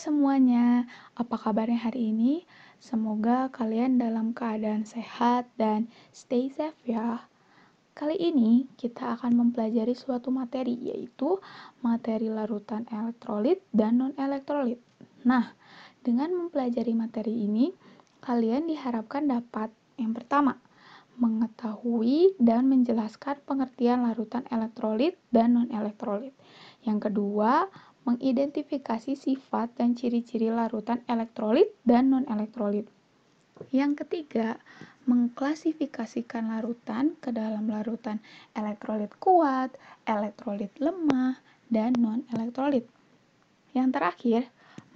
semuanya, apa kabarnya hari ini? Semoga kalian dalam keadaan sehat dan stay safe ya. Kali ini kita akan mempelajari suatu materi yaitu materi larutan elektrolit dan non-elektrolit. Nah, dengan mempelajari materi ini, kalian diharapkan dapat yang pertama, mengetahui dan menjelaskan pengertian larutan elektrolit dan non-elektrolit. Yang kedua, mengidentifikasi sifat dan ciri-ciri larutan elektrolit dan non-elektrolit. Yang ketiga, mengklasifikasikan larutan ke dalam larutan elektrolit kuat, elektrolit lemah, dan non-elektrolit. Yang terakhir,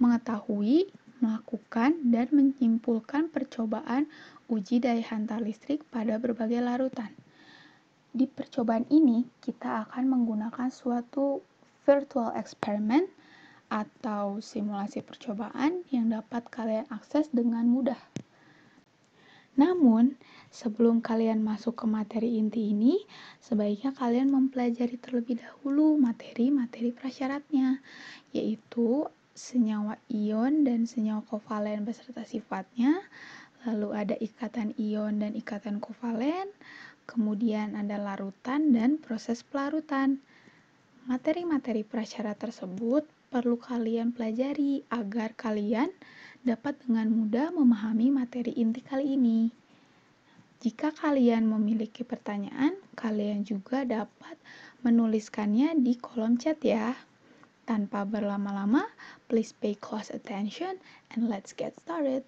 mengetahui, melakukan, dan menyimpulkan percobaan uji daya hantar listrik pada berbagai larutan. Di percobaan ini, kita akan menggunakan suatu virtual experiment atau simulasi percobaan yang dapat kalian akses dengan mudah. Namun, sebelum kalian masuk ke materi inti ini, sebaiknya kalian mempelajari terlebih dahulu materi-materi prasyaratnya, yaitu senyawa ion dan senyawa kovalen beserta sifatnya, lalu ada ikatan ion dan ikatan kovalen, kemudian ada larutan dan proses pelarutan. Materi-materi prasyarat tersebut perlu kalian pelajari agar kalian dapat dengan mudah memahami materi inti kali ini. Jika kalian memiliki pertanyaan, kalian juga dapat menuliskannya di kolom chat ya. Tanpa berlama-lama, please pay close attention and let's get started.